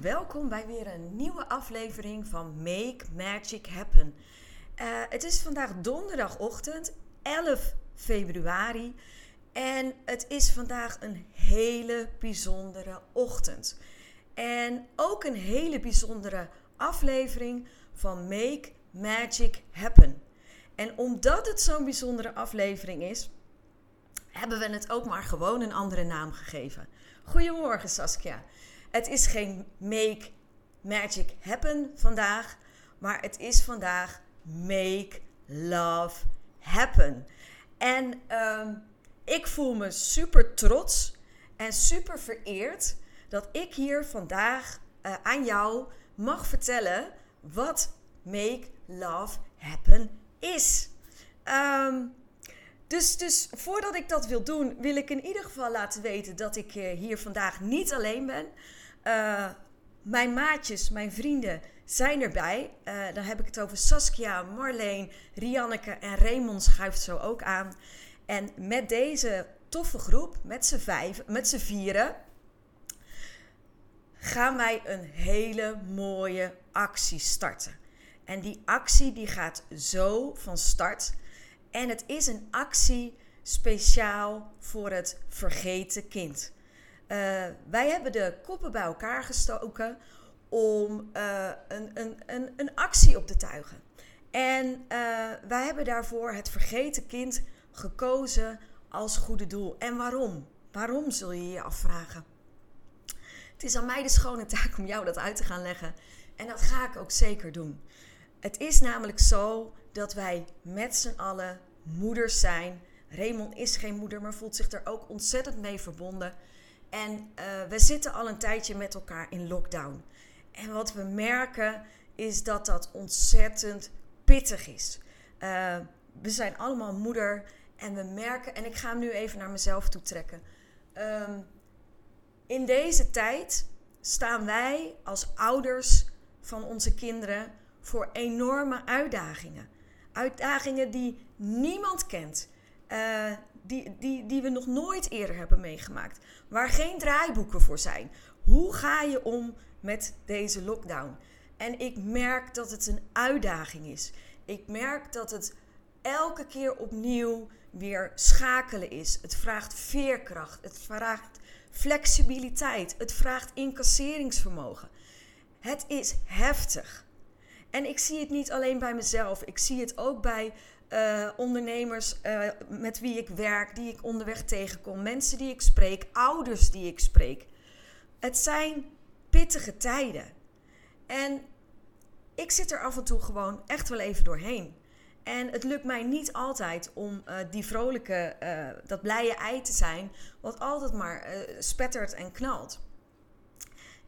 Welkom bij weer een nieuwe aflevering van Make Magic Happen. Uh, het is vandaag donderdagochtend 11 februari en het is vandaag een hele bijzondere ochtend. En ook een hele bijzondere aflevering van Make Magic Happen. En omdat het zo'n bijzondere aflevering is, hebben we het ook maar gewoon een andere naam gegeven. Goedemorgen Saskia. Het is geen Make Magic Happen vandaag, maar het is vandaag Make Love Happen. En ehm, ik voel me super trots en super vereerd dat ik hier vandaag uh, aan jou mag vertellen wat Make Love Happen is. Um, dus, dus voordat ik dat wil doen, wil ik in ieder geval laten weten dat ik uh, hier vandaag niet alleen ben. Uh, mijn maatjes, mijn vrienden zijn erbij. Uh, dan heb ik het over Saskia, Marleen, Rianneke en Raymond schuift zo ook aan. En met deze toffe groep, met z'n vijf, met z'n vieren, gaan wij een hele mooie actie starten. En die actie die gaat zo van start. En het is een actie speciaal voor het vergeten kind. Uh, wij hebben de koppen bij elkaar gestoken om uh, een, een, een, een, actie op te tuigen. En uh, wij hebben daarvoor het vergeten kind gekozen als goede doel. En waarom? Waarom zul je je afvragen? Het is aan mij de schone taak om jou dat uit te gaan leggen. En dat ga ik ook zeker doen. Het is namelijk zo dat wij met z'n allen moeders zijn. Raymond is geen moeder, maar voelt zich er ook ontzettend mee verbonden. En uh, we zitten al een tijdje met elkaar in lockdown. En wat we merken is dat dat ontzettend pittig is. Uh, we zijn allemaal moeder en we merken, en ik ga hem nu even naar mezelf toe trekken. Um, in deze tijd staan wij als ouders van onze kinderen voor enorme uitdagingen. Uitdagingen die niemand kent, uh, die, die, die we nog nooit eerder hebben meegemaakt, waar geen draaiboeken voor zijn. Hoe ga je om met deze lockdown? En ik merk dat het een uitdaging is. Ik merk dat het elke keer opnieuw weer schakelen is. Het vraagt veerkracht. Het vraagt flexibiliteit. Het vraagt incasseringsvermogen. Het is heftig. En ik zie het niet alleen bij mezelf. Ik zie het ook bij uh, ondernemers uh, met wie ik werk, die ik onderweg tegenkom, mensen die ik spreek, ouders die ik spreek. Het zijn pittige tijden. En ik zit er af en toe gewoon echt wel even doorheen. En het lukt mij niet altijd om uh, die vrolijke, dat blije ei te zijn, wat altijd maar spettert en knalt.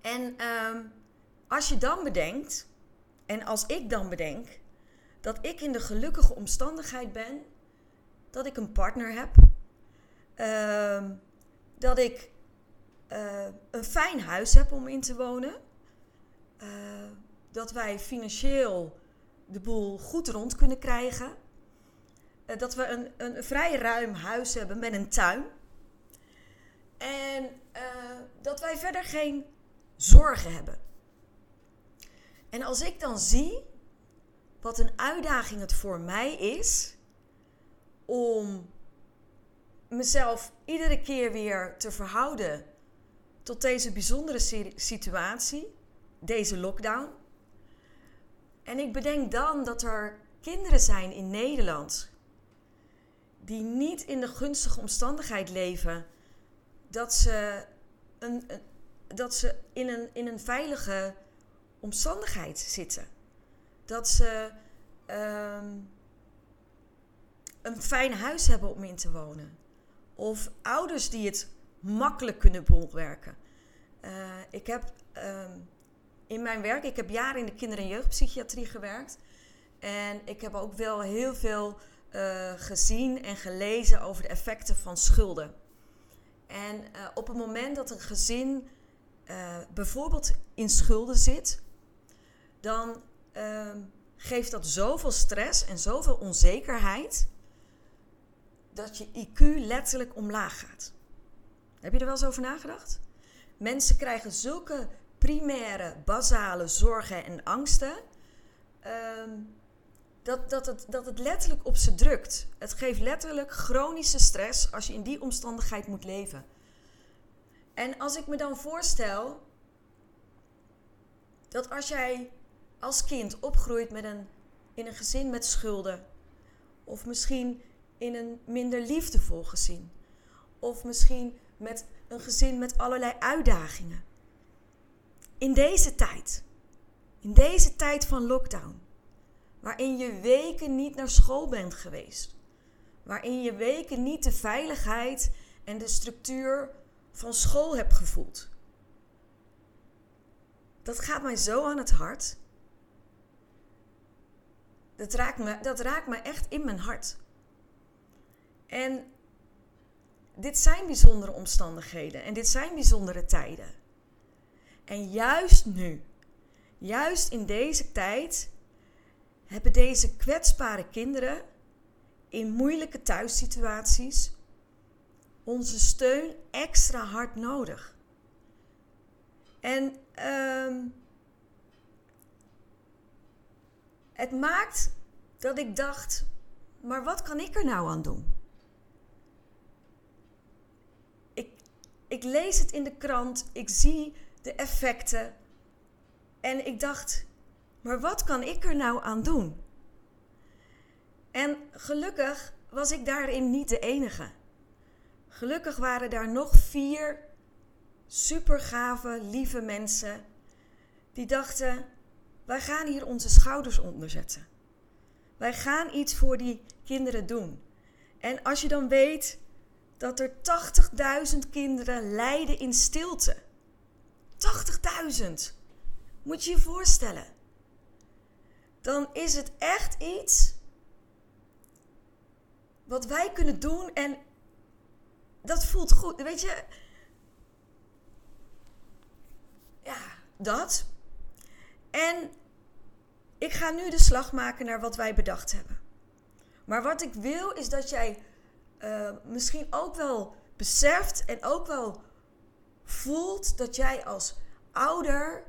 En um, als je dan bedenkt, en als ik dan bedenk, dat ik in de gelukkige omstandigheid ben dat ik een partner heb, uh, dat ik uh, een fijn huis heb om in te wonen, uh, dat wij financieel de boel goed rond kunnen krijgen, uh, dat we een, een vrij ruim huis hebben met een tuin en dat wij verder geen zorgen hebben. En als ik dan zie wat een uitdaging het voor mij is om mezelf iedere keer weer te verhouden tot deze bijzondere situatie, deze lockdown. En ik bedenk dan dat er kinderen zijn in Nederland die niet in de gunstige omstandigheid leven dat ze, een, dat ze in, een, in een veilige omstandigheid zitten dat ze um, een fijn huis hebben om in te wonen. Of ouders die het makkelijk kunnen bolwerken. Uh, ik heb ehm, in mijn werk, ik heb jaren in de kinder- en jeugdpsychiatrie gewerkt. En ik heb ook wel heel veel uh, gezien en gelezen over de effecten van schulden. En uh, op het moment dat een gezin bijvoorbeeld in schulden zit, dan ehm, geeft dat zoveel stress en zoveel onzekerheid dat je IQ letterlijk omlaag gaat. Heb je er wel eens over nagedacht? Mensen krijgen zulke primaire, basale zorgen en angsten. Um, dat, dat, het, dat het letterlijk op ze drukt. Het geeft letterlijk chronische stress als je in die omstandigheid moet leven. En als ik me dan voorstel dat als jij als kind opgroeit met een, in een gezin met schulden, of misschien in een minder liefdevol gezin, of misschien met een gezin met allerlei uitdagingen. In deze tijd, in deze tijd van lockdown, waarin je weken niet naar school bent geweest, waarin je weken niet de veiligheid en de structuur van school hebt gevoeld. Dat gaat mij zo aan het hart. Dat raakt me, dat raakt me echt in mijn hart. En dit zijn bijzondere omstandigheden en dit zijn bijzondere tijden. En juist nu, juist in deze tijd, hebben deze kwetsbare kinderen in moeilijke thuissituaties onze steun extra hard nodig. En um, het maakt dat ik dacht, maar wat kan ik er nou aan doen? Ik, ik lees het in de krant, ik zie de effecten en ik dacht, maar wat kan ik er nou aan doen? En gelukkig was ik daarin niet de enige. Gelukkig waren daar nog vier supergave, lieve mensen die dachten: wij gaan hier onze schouders onder zetten. Wij gaan iets voor die kinderen doen. En als je dan weet dat er 80.000 kinderen lijden in stilte. 80.000. Moet je je voorstellen dan is het echt iets wat wij kunnen doen en dat voelt goed. Weet je, ja, dat. En ik ga nu de slag maken naar wat wij bedacht hebben. Maar wat ik wil is dat jij uh, misschien ook wel beseft en ook wel voelt dat jij als ouder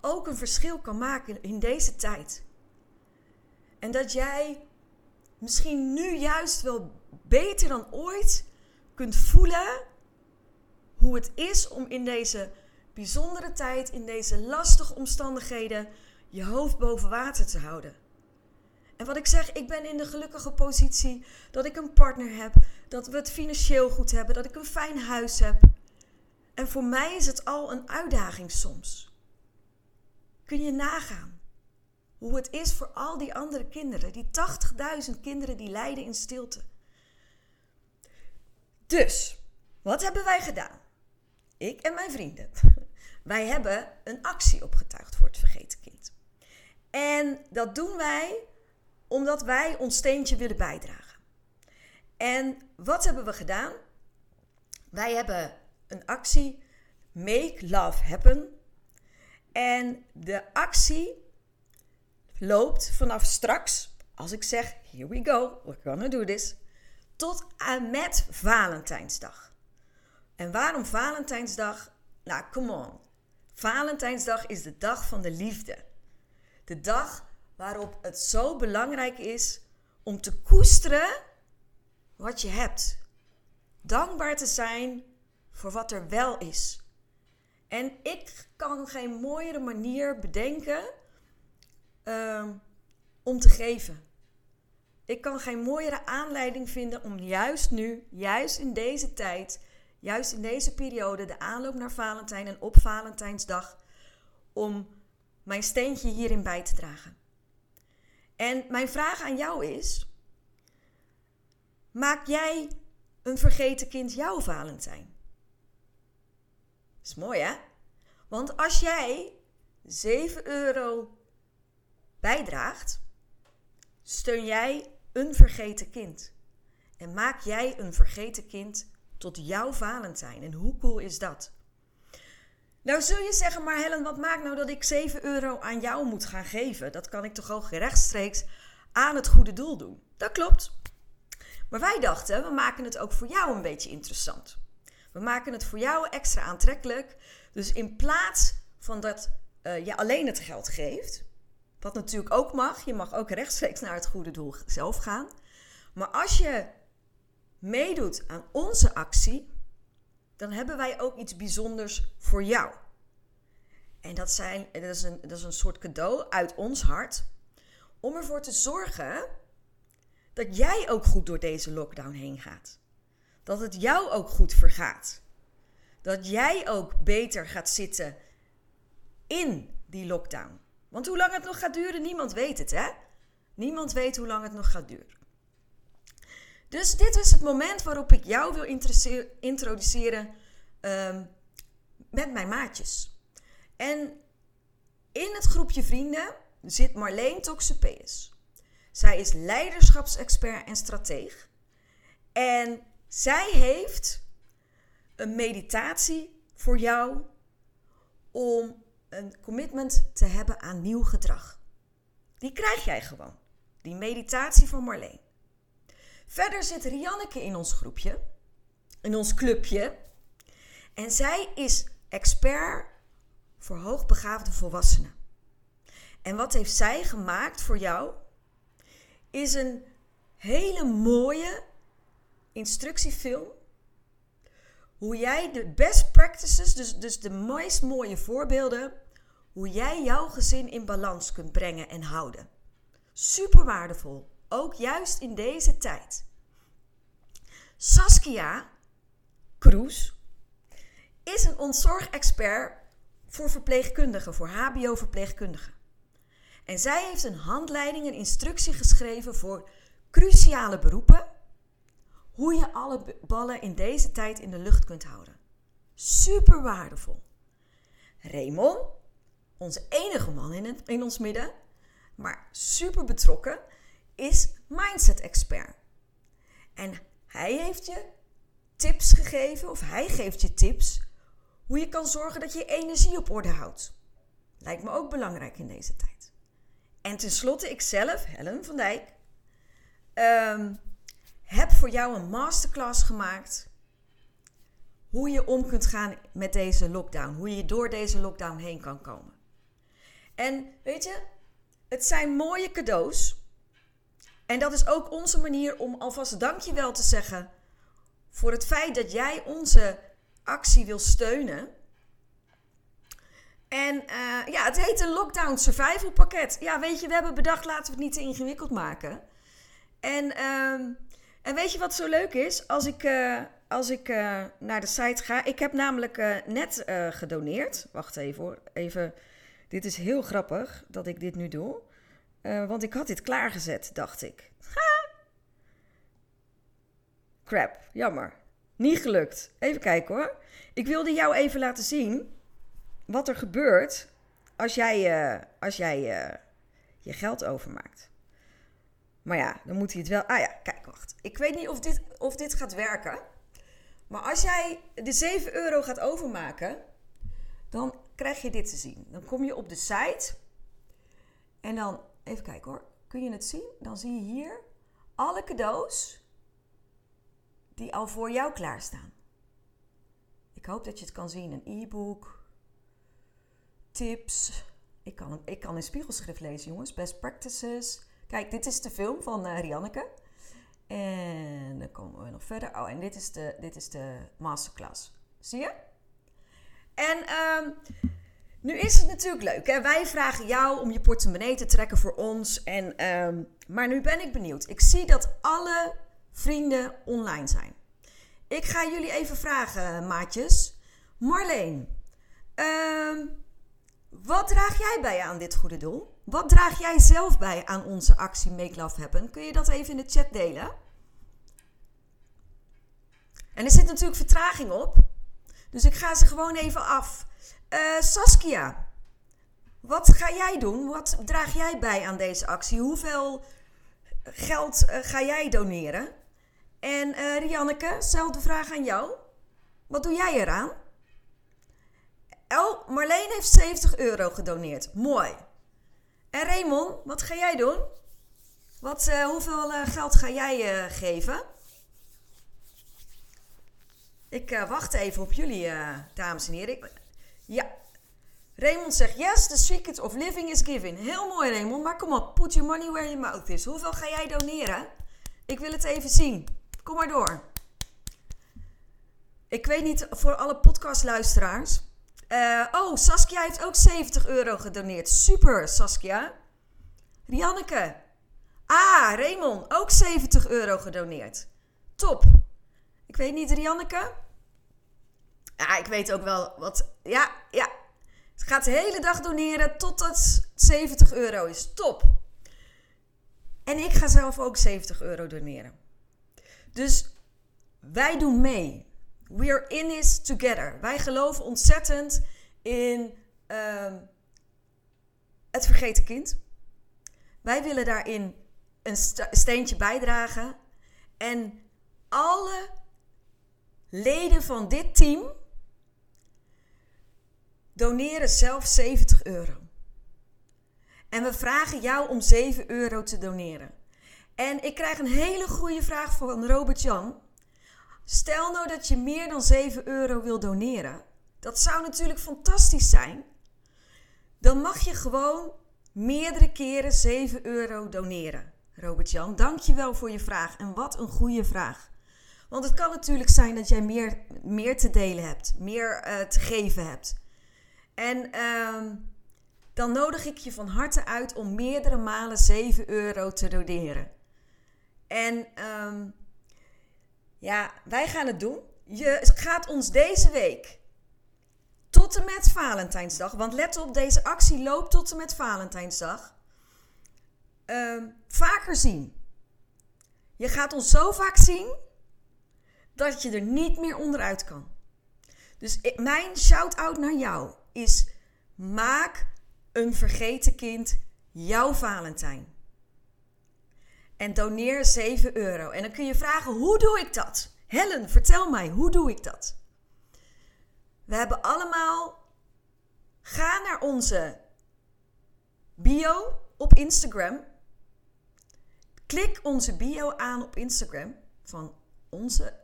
ook een verschil kan maken in deze tijd. En dat jij misschien nu juist wel beter dan ooit kunt voelen hoe het is om in deze bijzondere tijd, in deze lastige omstandigheden, je hoofd boven water te houden. En wat ik zeg, ik ben in de gelukkige positie dat ik een partner heb, dat we het financieel goed hebben, dat ik een fijn huis heb. En voor mij is het al een uitdaging soms. Kun je nagaan hoe het is voor al die andere kinderen, die 80.000 kinderen die lijden in stilte. Dus, wat hebben wij gedaan? Ik en mijn vrienden. Wij hebben een actie opgetuigd voor het vergeten kind. En dat doen wij omdat wij ons steentje willen bijdragen. En wat hebben we gedaan? Wij hebben een actie Make Love Happen en de actie loopt vanaf straks, als ik zeg, here we go, we're gonna do this, tot en met Valentijnsdag. En waarom Valentijnsdag? Nou, come on. Valentijnsdag is de dag van de liefde. De dag waarop het zo belangrijk is om te koesteren wat je hebt. Dankbaar te zijn voor wat er wel is. En ik kan geen mooiere manier bedenken ehm, om te geven. Ik kan geen mooiere aanleiding vinden om juist nu, juist in deze tijd, juist in deze periode, de aanloop naar Valentijn en op Valentijnsdag, om mijn steentje hierin bij te dragen. En mijn vraag aan jou is: maak jij een vergeten kind jouw Valentijn? Is mooi hè? Want als jij 7 euro bijdraagt, steun jij een vergeten kind. En maak jij een vergeten kind tot jouw Valentijn. En hoe cool is dat? Nou zul je zeggen, maar Helen, wat maakt nou dat ik 7 euro aan jou moet gaan geven? Dat kan ik toch ook rechtstreeks aan het goede doel doen? Dat klopt. Maar wij dachten, we maken het ook voor jou een beetje interessant. We maken het voor jou extra aantrekkelijk. Dus in plaats van dat uh, je alleen het geld geeft, wat natuurlijk ook mag, je mag ook rechtstreeks naar het goede doel zelf gaan. Maar als je meedoet aan onze actie, dan hebben wij ook iets bijzonders voor jou. En dat, zijn, dat, is een, dat is een soort cadeau uit ons hart om ervoor te zorgen dat jij ook goed door deze lockdown heen gaat. Dat het jou ook goed vergaat. Dat jij ook beter gaat zitten in die lockdown. Want hoe lang het nog gaat duren, niemand weet het, hè? Niemand weet hoe lang het nog gaat duren. Dus dit is het moment waarop ik jou wil introduceren um, met mijn maatjes. En in het groepje vrienden zit Marleen Toxepeus. Zij is leiderschapsexpert en strateeg. En zij heeft een meditatie voor jou om een commitment te hebben aan nieuw gedrag. Die krijg jij gewoon. Die meditatie van Marleen. Verder zit Rianneke in ons groepje, in ons clubje. En zij is expert voor hoogbegaafde volwassenen. En wat heeft zij gemaakt voor jou? Is een hele mooie instructiefilm. Hoe jij de best practices, dus, dus de meest mooie voorbeelden, hoe jij jouw gezin in balans kunt brengen en houden. Super waardevol, ook juist in deze tijd. Saskia Kroes is een ontzorgexpert voor verpleegkundigen, voor HBO-verpleegkundigen. En zij heeft een handleiding, een instructie geschreven voor cruciale beroepen. Hoe je alle ballen in deze tijd in de lucht kunt houden. Super waardevol. Raymond, onze enige man in, het, in ons midden, maar super betrokken, is mindset expert. En hij heeft je tips gegeven, of hij geeft je tips, hoe je kan zorgen dat je energie op orde houdt. Lijkt me ook belangrijk in deze tijd. En tenslotte, ik zelf, Helen van Dijk, um, heb voor jou een masterclass gemaakt. Hoe je om kunt gaan met deze lockdown. Hoe je door deze lockdown heen kan komen. En weet je, het zijn mooie cadeaus. En dat is ook onze manier om alvast dankjewel te zeggen voor het feit dat jij onze actie wil steunen. En uh, ja, het heet een lockdown survival pakket. Ja, weet je, we hebben bedacht, laten we het niet te ingewikkeld maken. En, uh, en weet je wat zo leuk is? Als ik, uh, als ik uh, naar de site ga. Ik heb namelijk net gedoneerd. Wacht even hoor. Even. Dit is heel grappig dat ik dit nu doe. Want ik had dit klaargezet, dacht ik. Ha! Crap, jammer. Niet gelukt. Even kijken hoor. Ik wilde jou even laten zien wat er gebeurt als jij, uh, als jij uh, je geld overmaakt. Maar ja, dan moet hij het wel. Ah ja, kijk, wacht. Ik weet niet of dit, of dit gaat werken. Maar als jij de 7 euro gaat overmaken, dan krijg je dit te zien. Dan kom je op de site en dan, even kijken hoor, kun je het zien? Dan zie je hier alle cadeaus die al voor jou klaarstaan. Ik hoop dat je het kan zien. Een e-book, tips. Ik kan, ik kan in spiegelschrift lezen, jongens. Best practices. Kijk, dit is de film van uh, Rianneke. En dan komen we nog verder. Oh, en dit is de, dit is de masterclass. Zie je? En um, nu is het natuurlijk leuk. Hè? Wij vragen jou om je portemonnee te trekken voor ons. En, um, maar nu ben ik benieuwd. Ik zie dat alle vrienden online zijn. Ik ga jullie even vragen, maatjes. Marleen, uh, wat draag jij bij aan dit goede doel? Wat draag jij zelf bij aan onze actie Make Love Happen? Kun je dat even in de chat delen? En er zit natuurlijk vertraging op. Dus ik ga ze gewoon even af. Uh, Saskia, wat ga jij doen? Wat draag jij bij aan deze actie? Hoeveel geld uh, ga jij doneren? En uh, Rianneke, zelfde vraag aan jou. Wat doe jij eraan? Oh, Marleen heeft 70 euro gedoneerd. Mooi. En Raymond, wat ga jij doen? Wat, hoeveel geld ga jij geven? Ik wacht even op jullie, dames en heren. Ja. Raymond zegt, yes, the secret of living is giving. Heel mooi, Raymond. Maar kom op, put your money where your mouth is. Hoeveel ga jij doneren? Ik wil het even zien. Kom maar door. Ik weet niet, voor alle podcastluisteraars... Uh, oh, Saskia heeft ook 70 euro gedoneerd. Super, Saskia. Rianneke. Ah, Raymond, ook 70 euro gedoneerd. Top. Ik weet niet, Rianneke. Ja, ik weet ook wel wat. Ja, ja. Het gaat de hele dag doneren tot het 70 euro is. Top. En ik ga zelf ook 70 euro doneren. Dus wij doen mee. We are in this together. Wij geloven ontzettend in uh, het vergeten kind. Wij willen daarin een steentje bijdragen. En alle leden van dit team doneren zelf 70 euro. En we vragen jou om 7 euro te doneren. En ik krijg een hele goede vraag van Robert Jan. Stel nou dat je meer dan 7 euro wil doneren. Dat zou natuurlijk fantastisch zijn. Dan mag je gewoon meerdere keren 7 euro doneren. Robert-Jan, dankjewel voor je vraag. En wat een goede vraag. Want het kan natuurlijk zijn dat jij meer, meer te delen hebt, meer uh, te geven hebt. En uh, dan nodig ik je van harte uit om meerdere malen 7 euro te doneren. En uh, ja, wij gaan het doen. Je gaat ons deze week tot en met Valentijnsdag, want let op, deze actie loopt tot en met Valentijnsdag, uh, vaker zien. Je gaat ons zo vaak zien dat je er niet meer onderuit kan. Dus mijn shout-out naar jou is: maak een vergeten kind jouw Valentijn en doneer 7 euro. En dan kun je vragen: hoe doe ik dat? Helen, vertel mij, hoe doe ik dat? We hebben allemaal. Ga naar onze bio op Instagram. Klik onze bio aan op Instagram van onze.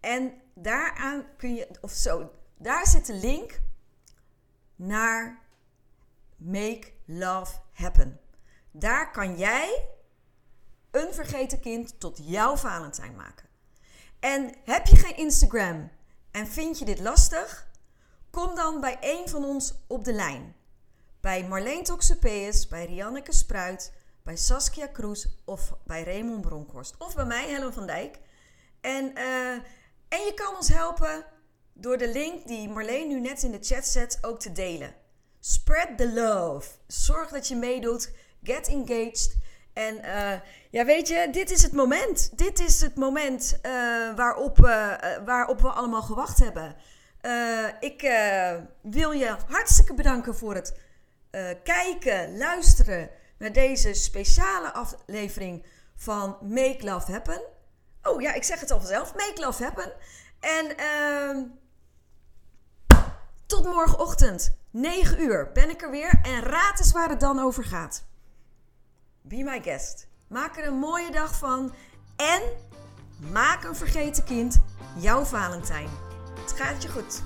En daaraan kun je, of zo, daar zit de link naar Make Love Happen. Daar kan jij een vergeten kind tot jouw Valentijn maken. En heb je geen Instagram en vind je dit lastig? Kom dan bij een van ons op de lijn. Bij Marleen Toxopeus, bij Rianneke Spruit, bij Saskia Kroes of bij Raymond Bronkhorst. Of bij mij, Helen van Dijk. En, uh, en je kan ons helpen door de link die Marleen nu net in de chat zet ook te delen. Spread the love. Zorg dat je meedoet. Get engaged. En uh, ja, weet je, dit is het moment. Dit is het moment uh, waarop, uh, waarop we allemaal gewacht hebben. ik wil je hartstikke bedanken voor het kijken, luisteren naar deze speciale aflevering van Make Love Happen. Oh ja, ik zeg het al vanzelf. Make Love Happen. En ehm, tot morgenochtend, 9 uur, ben ik er weer. En raad eens waar het dan over gaat. Be my guest. Maak er een mooie dag van. En maak een vergeten kind jouw Valentijn. Het gaat je goed.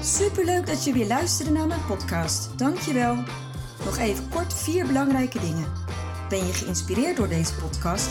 Superleuk dat je weer luisterde naar mijn podcast. Dankjewel. Nog even kort vier belangrijke dingen. Ben je geïnspireerd door deze podcast?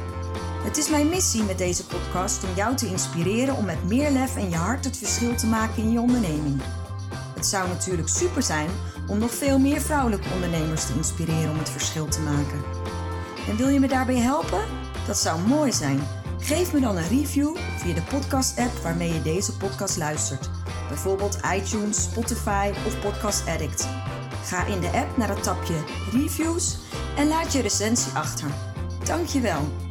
Het is mijn missie met deze podcast om jou te inspireren om met meer lef en je hart het verschil te maken in je onderneming. Het zou natuurlijk super zijn om nog veel meer vrouwelijke ondernemers te inspireren om het verschil te maken. En wil je me daarbij helpen? Dat zou mooi zijn. Geef me dan een review via de podcast-app waarmee je deze podcast luistert. Bijvoorbeeld iTunes, Spotify of Podcast Addict. Ga in de app naar het tapje Reviews en laat je recensie achter. Dankjewel.